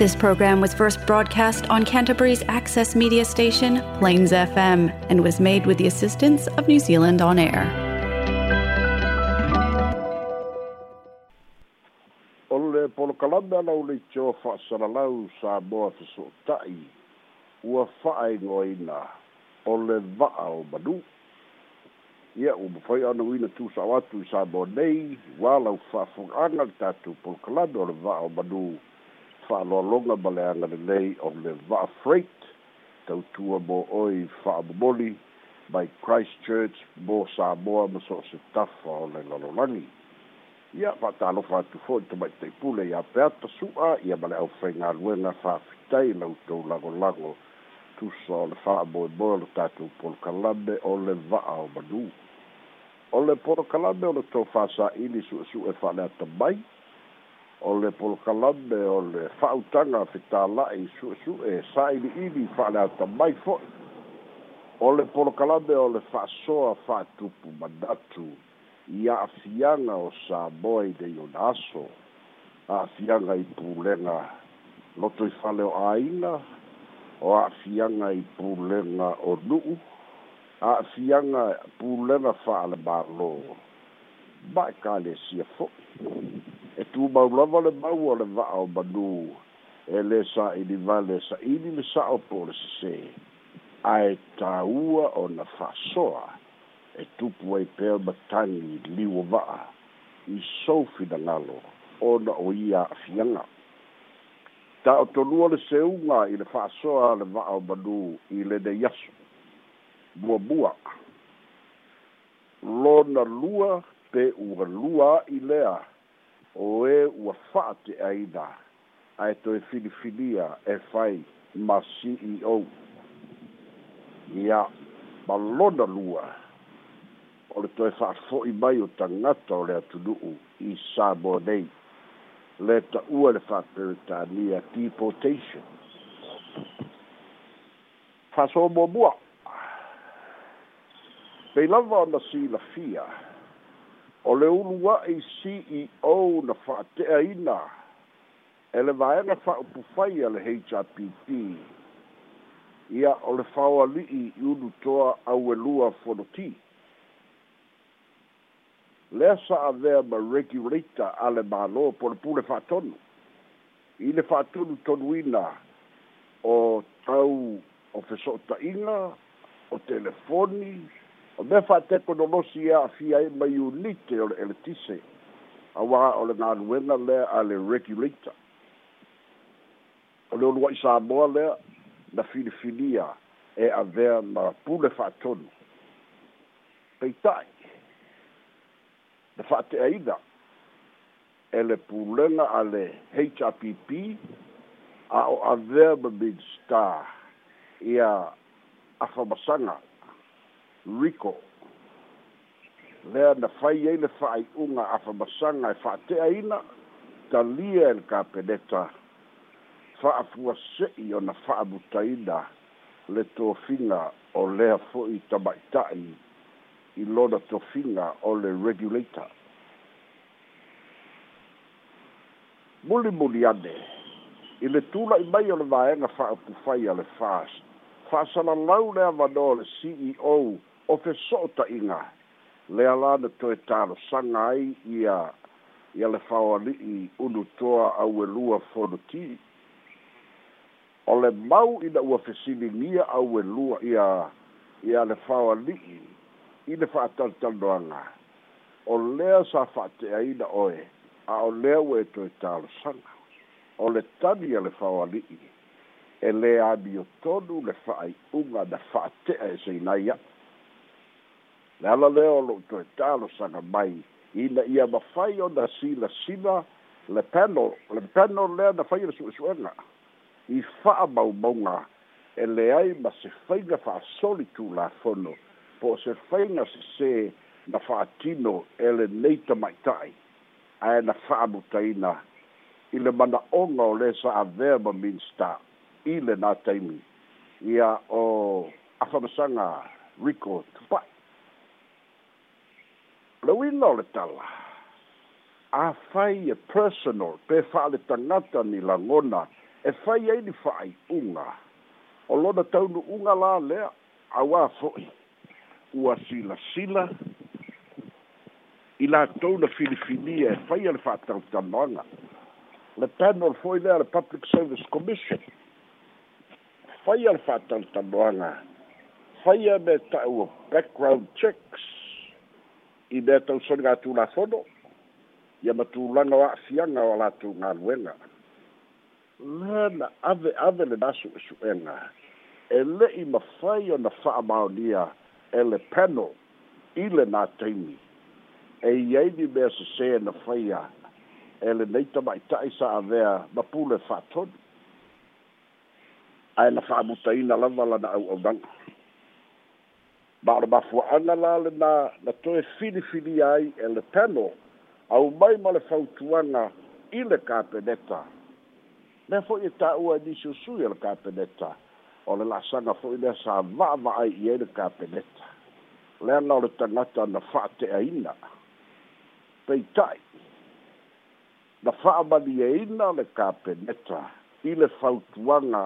This program was first broadcast on Canterbury's access media station, Plains FM, and was made with the assistance of New Zealand On Air. O le polokalame lau le tio whaasaralau sa moa fesotai, ua whaengoina o le vaa o manu. Ia u mawhai ana uina tūsa watu i sa moa nei, wā lau whaafunganga tātou polokalame o le vaa o manu fa'aloaloga ma le aga lenei o le va'afreight tautua mo oi fa'amomoli mai christchurch mo samoa ma so o se tafa o le lalolagi ia fa'atalofa atu fo'i tamaitaipule iā pe su'a ia ma le ʻaufaigaluega fa'afitai lautou lagolago tusa o le fa'amoemoe o le tatou polokalame o le va'a o manū o le polokalame o le tofasā'ili su'esu'e fa'aleatamai o le polokalame o le fa'autaga fetāla'i su'esu'e sa'ili'ili fa'aleatamai fo'i o le polokalame o le fa'asoa fa'atupu manatu ia afiaga o sa moai lei ona aso a'afiaga i pulega loto i fale o āina o a'afiaga i pulega o nu'u a'afiaga pulega fa'alemālō ma'ekalesia fo'i e tu mau lava le mau o le va'a o manu e le sa'ili vale sa'ili le sa'o po le sese ae tāua o na fa'asoa e tupu ai pea matagi liua va'a i soufinagalo ona o ia a'afiaga ta o tolua le seuga i le fa'asoa le va'a o manu i lenei aso buabua lona lua pe ua lua a'i lea o e ua fa'ate aina ae toe filifilia e fai ma ceo ia malona lua o le toe fa'afo'i mai o tagata o le atunu'u i samoa nei le ta'ua le fa'aperetania deportation fa'asomuamua pei lava ona silafia o le ulu wa'i ceo na fa'ate'aina e le vaega fa'upufai a le hpt ia o le faoali'i i ulu toa auelua fonoti lea sa'avea ma regulator a le mālō po le pule fa'atonu i le fa'atonu tonuina o tau o ina, o telefoni o me fa te ko no a fi ai e mai u lite o el tise a wa o le ngal wenga le a le regulator o le wa sa bo le na fili filia e a ver ma pule fa ton peitai de fa te aida ele pulenga ale HRPP a o a ver ma bin ia a fa rico lea na fai ai e e le fa'aiʻuga afamasaga e fa'ateaina talia e le kapeneta fa'afuase'i ona fa'amutaina le tofiga o lea fo'i tama'ita'i i lona tofiga o le regulator mulimuli ane i le tula'i mai o le vaega fa'aupufai a le fast fa'asalalau le avanoa le c e o o te sota inga le ala na toe tāra sanga ai ia ia le whaua li i unu toa au e lua whono ti o le mau i na ua whesini ngia au e lua ia ia le whaua li i i le whaatantanoanga o lea sa whaate a ina oe a o lea ue toe tāra sanga o le tani a le whaua li i e lea mi o tonu le whaai unga na whaate a e seinai atu le ala lea o loo toe talosaga mai ina ia mafai ona silasila le panel le panel lea na fai e le su'esu'ega i fa'amaumauga e leai ma se faiga fa'asoli tulafono po o se faiga sesē na fa'atino e lenei tama'ita'i ae na fa'amutaina i le mana'oga o lē sa'avea ma minista i le nā taimi ia o afamasaga rico tupa'i lauiloa le afai e personal pe fa'ale tagata ni lagona e fai ai ni fa'ai'uga o lona taunu'uga la lea auā fo'i ua silasila i latou na filifilia e fai a le fa'atautalanoaga le panel fo'i lea le public service commission fai a le fa'atautalanoaga faia me ta'ua background checks i mea tausoniga atu lafono ia matulaga o a'afiaga o a latou galuega la na ave ave le nasu esu'ega e, e le'i mafai ona fa'amaonia e le pano i le nataimi e iai ni mea sesē e na faia e lenei tama'ita'i sa avea ma pule fa'atonu ae na fa'amutaina lava lana au'aunaga ma o le mafuaaga la lenā na toe filifilia ai e le pano au mai ma le fautuaga i le kapeneta mea fo'i e ta'ua e nisiusui e le kapeneta o le la'asaga fo'i lea sa va'ava'ai i ai le kapeneta leaga o le tagata na fa'ate'aina peita'i na fa'amalieina le kapeneta i le fautuaga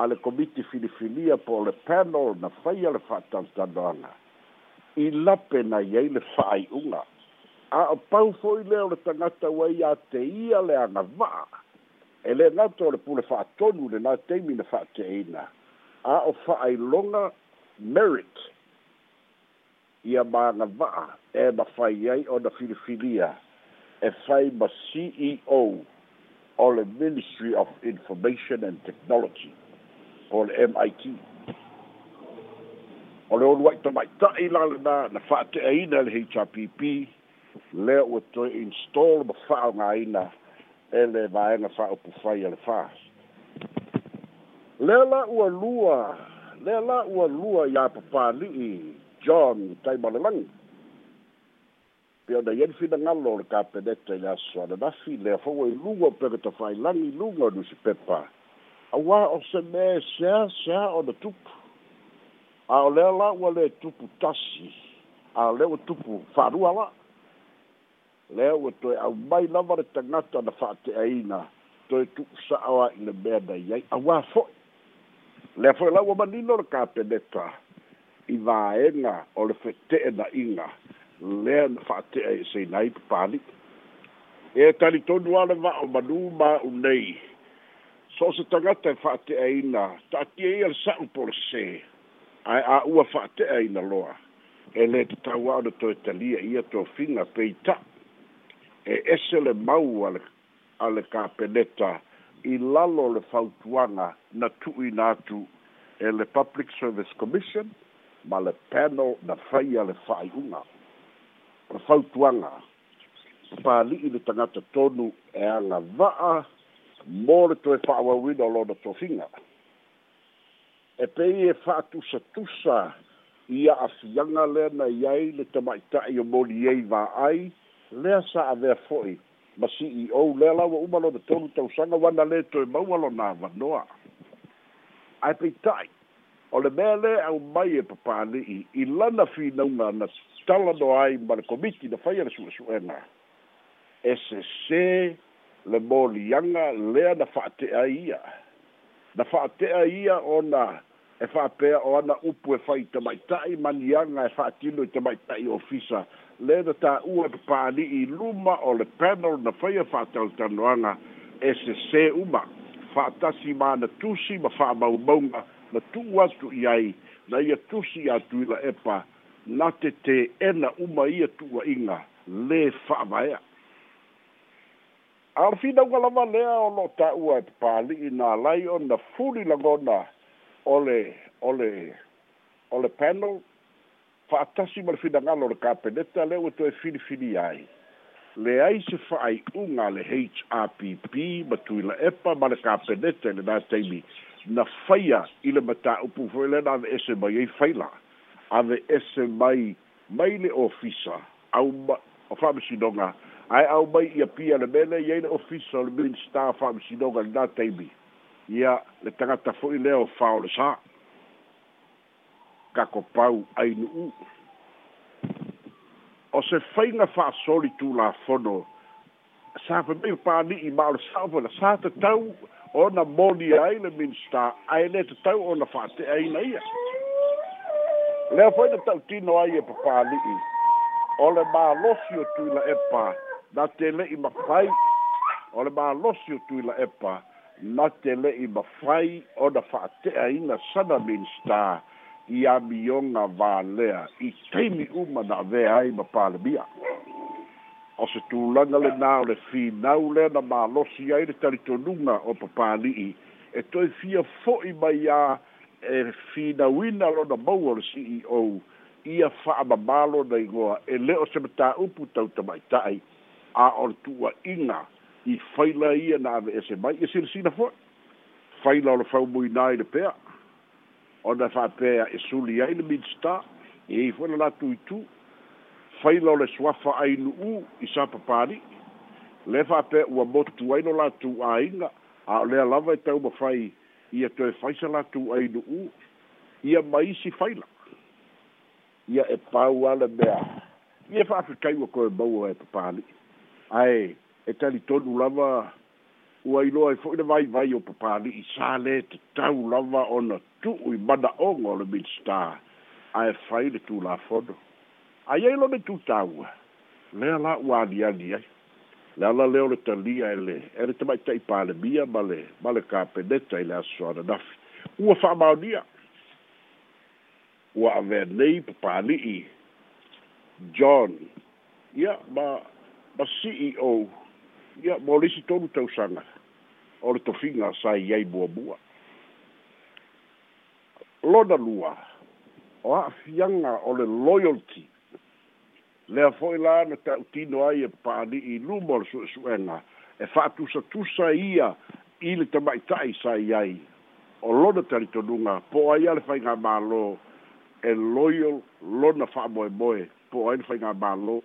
a le komiti filifilia po le panel na faia le fa'atalutaloaga i lape nai ai le fa'ai'uga a o pau fo'i lea o le tagata uai iā te ia le agava'a e lē gata o le pule fa'atonu lenā taimi na fa'ate'eina a o fa'ailoga merit ia magava'a e mafai ai ona filifilia e fai ma ceo o le ministry of information and technology o le MIT. O le olua i tamai tae la na, na whaate aina le HRPP, le o to install ma wha o ngā e le maenga wha o puwhai a le wha. Le la ua lua, le la ua lua i a papāli John Taimalelangi. Pe o na yen fina ngalo le ka peneta i le aswa, na nafi le a fawai lua peke ta whai langi lunga nusi pepa. Pe aua o se mea sea sea ona tupu a o lea la ua le tupu tasi a o lea ua tupu fa'alua la lea ua toe aumai lava le tagata na fa'ate'aina toe tu'usa'o a i le mea na iai auā fo'i lea fo'i la ua manino le kapeneta i vaega o le fete'ena'iga lea na fa'ate'a i e seina ai papali e talitonu a le va'o manū ma'u nei so se tagata fa te aina ta ti e al sa por se ai a u fa te aina loa e le te tau ana to italia ia to finga peita e esse le mau al al ka peneta i lalo le fautuanga na tu i na tu e le public service commission ma le panel na fai le fai unga le fautuanga pa li i le tangata tonu e anga vaa molto fa'auauina e o lona tofiga e pei e fa'atusatusa ia afiaga lea na iai le tama'ita'i o moli ai va'ai lea sa avea fo'i ma ceo lea laua uma lona tolu tausaga uana lē toe maua lona avanoa ae peita'i o le mea lē aumai e papali'i i lana finauga na talanoa ai ma le komiti na faia le su'esu'ega e sesē le yanga lea na faatea ia na faatea ia ona e faapea o ana upu e fai tamaitai manianga e faatino i tamaitai ofisa le na taʻua e i luma o le panel na faia faatalatanoaga e, e sesē uma faatasi manatusi ma faamaumauga na tuu atu i ai na ia tusi atuila epa na tetē ena uma ia inga, le faavaea ao fina uga lava lea o loo taʻua e papali'i na lai o na fuli lagona o le o le o le panel fa'atasi ma le finagalo o le kapeneta lea ua e toe filifili ai leai se fa'ai'uga a le hrpp ma tuila epa ma le kapeneta i lenā taimi na faia i le mataupu foi lena ave ese mai ai faila ave ese mai mai le ofisa au ma o fa'amasinoga ae au mai ia pia le mele iai le ofisa o le minista fa'amasinoga lenā taimi ia le tagata fo'i lea o faolesā kakopau ainu'u o se faiga fa'asoli tulafono sa pemei pani'i ma o le la sa tatau ona moni ai le minista ae lē tatau ona fa'ate'aina ia lea fo'i na ta'utino ai e o le mālosi o tuila epa na te le'i mafai o le malosi o tuila epa na te le'i mafai o na fa'ate'aina sana minstar ia mioga valea i taimi uma na avea ai ma palemia o se tulaga lenā o le finau lea na malosi ai le talitonuga o papali'i e toe fia fo'i mai ā e finauina lona mau o le ceo ia fa'amamalo na igoa e le o se matāupu tautamaita'i a or tua inga i faila ia na ave ese mai e sir sina fo faila or fa mui nai de pea o da fa pea e suli ai le mid sta e i fo la tu tu faila le swafa ai nu u i sa papari le fa pea u botu ai no la tu ai na a le lava te u fai ia to e faisa la tu ai nu u ia mai si faila ia e pau ala bea ia fa fa kai ko e bau e papari ae e talitonu lava ua iloa e i fo'i le vaivai o papali'i sa lē tatau lava ona tu'u i mana'oga o le minista ae fai le tulafono aiai lona tutāua lea la ua aliali ai le ala lea o le talia ele e le e tamaita'i palemia ma le ma le kapeneta i le asoananafi ua fa'amaonia ua avea nei papali'i john ia yeah, ma ma CEO ia mo le si tonu tau sanga o le tofinga sa i ai bua bua lona lua o a fianga o le loyalty le a foi la na tau tino ai e paani i lumo le su suena e fa tu sa tu sa ia i le tamaitai sa i ai o lona taritonunga po ai ale fai ngā malo e loyal lona fa moe moe po ai le fai ngā malo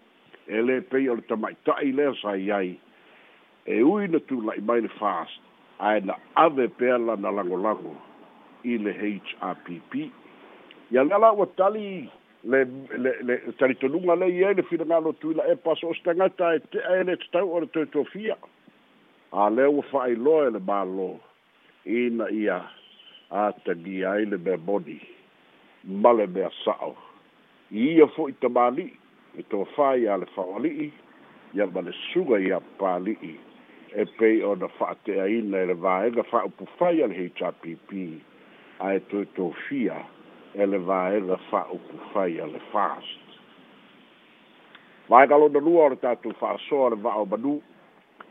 e lē pei o le tamaita'i lea sai ai e ui na tula'i mai le fast ae na ave pea lana lagolago i le hpp ia lea la ua tali le le le talitonuga lei ai le finagalo tuila e paso o se tagata e e le tatau o le toetofia a o ua fa'ailoa e le mālō ina ia a tagia ai le mea body male le mea sa'o i ia fo'i tamāli'i e to fa ia le fawali i ia ma le suga ia pali i e pei o na fa te a ina e le vaega fa upu fai al HRPP a e to to fia e le vaega fa upu fai al fast vaega lo na lua o le tatu fa so le va o manu